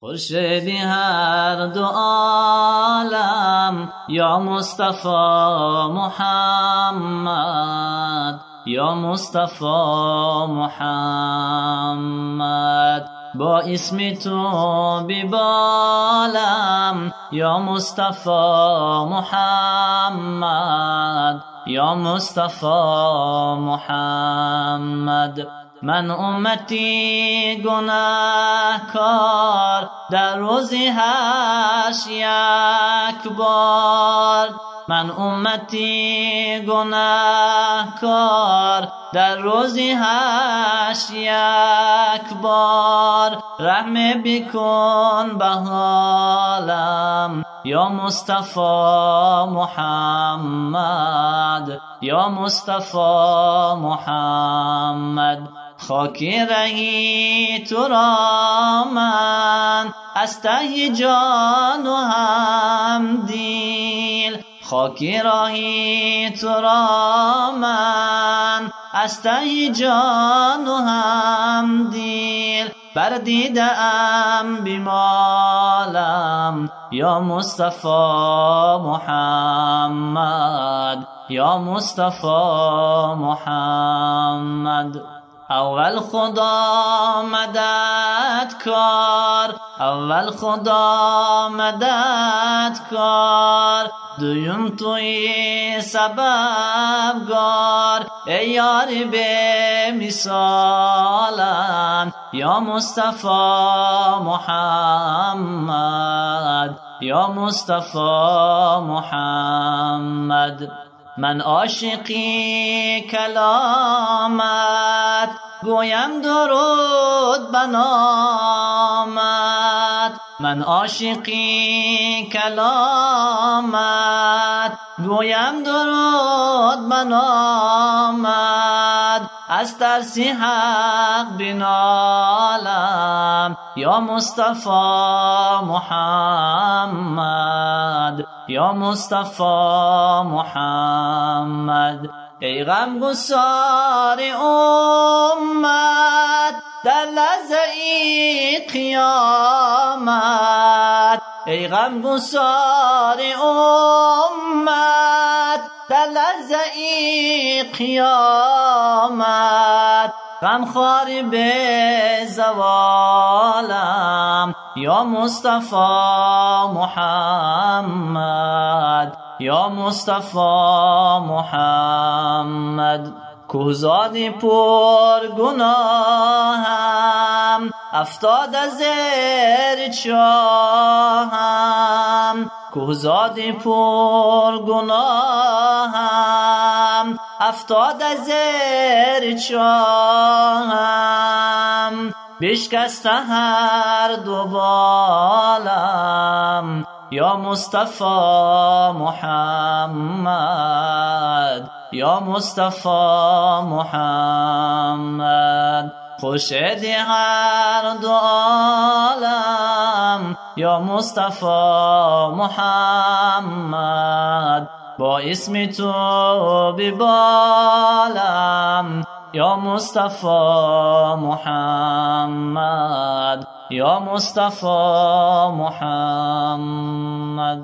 خورشیدی هر دو عالم یا مصطفی محمد یا مصطفی محمد. با اسم تو بیبالم یا مصطفی محمد یا مصطفی محمد. من امتی گناهکار در روزی هش یک بار. من امتی گناهکار در روزی هش یک بار. رحم بکن به حالم یا مصطفی محمد یا مصطفی محمد. خاکی رهی تو را من از ته جان و هم دیل. خاکی راهی تو را من از ته جان و هم دیل. بر ام بیمالم یا مصطفی محمد یا مصطفی محمد. اول خدا مدد کار اول خدا مدد کار. دویم توی سبب گار ای یار به مثالم یا مصطفی محمد یا مصطفی محمد. من عاشقی کلامت گویم درود بنامت من عاشقی کلامت. گویم درود بنامت از ترسی حق بنالم یا مصطفی محمد. یا مصطفی محمد. ای غم گسار امت در لحظه ای قیامت. ای غم گسار امت در لحظه ای قیامت. غم خاری به زوالم یا مصطفی محمد یا مصطفی محمد. کوزادی پر گناهم افتاد زیر چاهم. کوزادی پر گناهم افتاد زیر چاهم. بشکست هر دو بالم یا مصطفی محمد. یا مصطفی محمد خوشدی هر دو عالم. یا مصطفی محمد با اسم تو ببالم یا مصطفی محمد یا مصطفی محمد.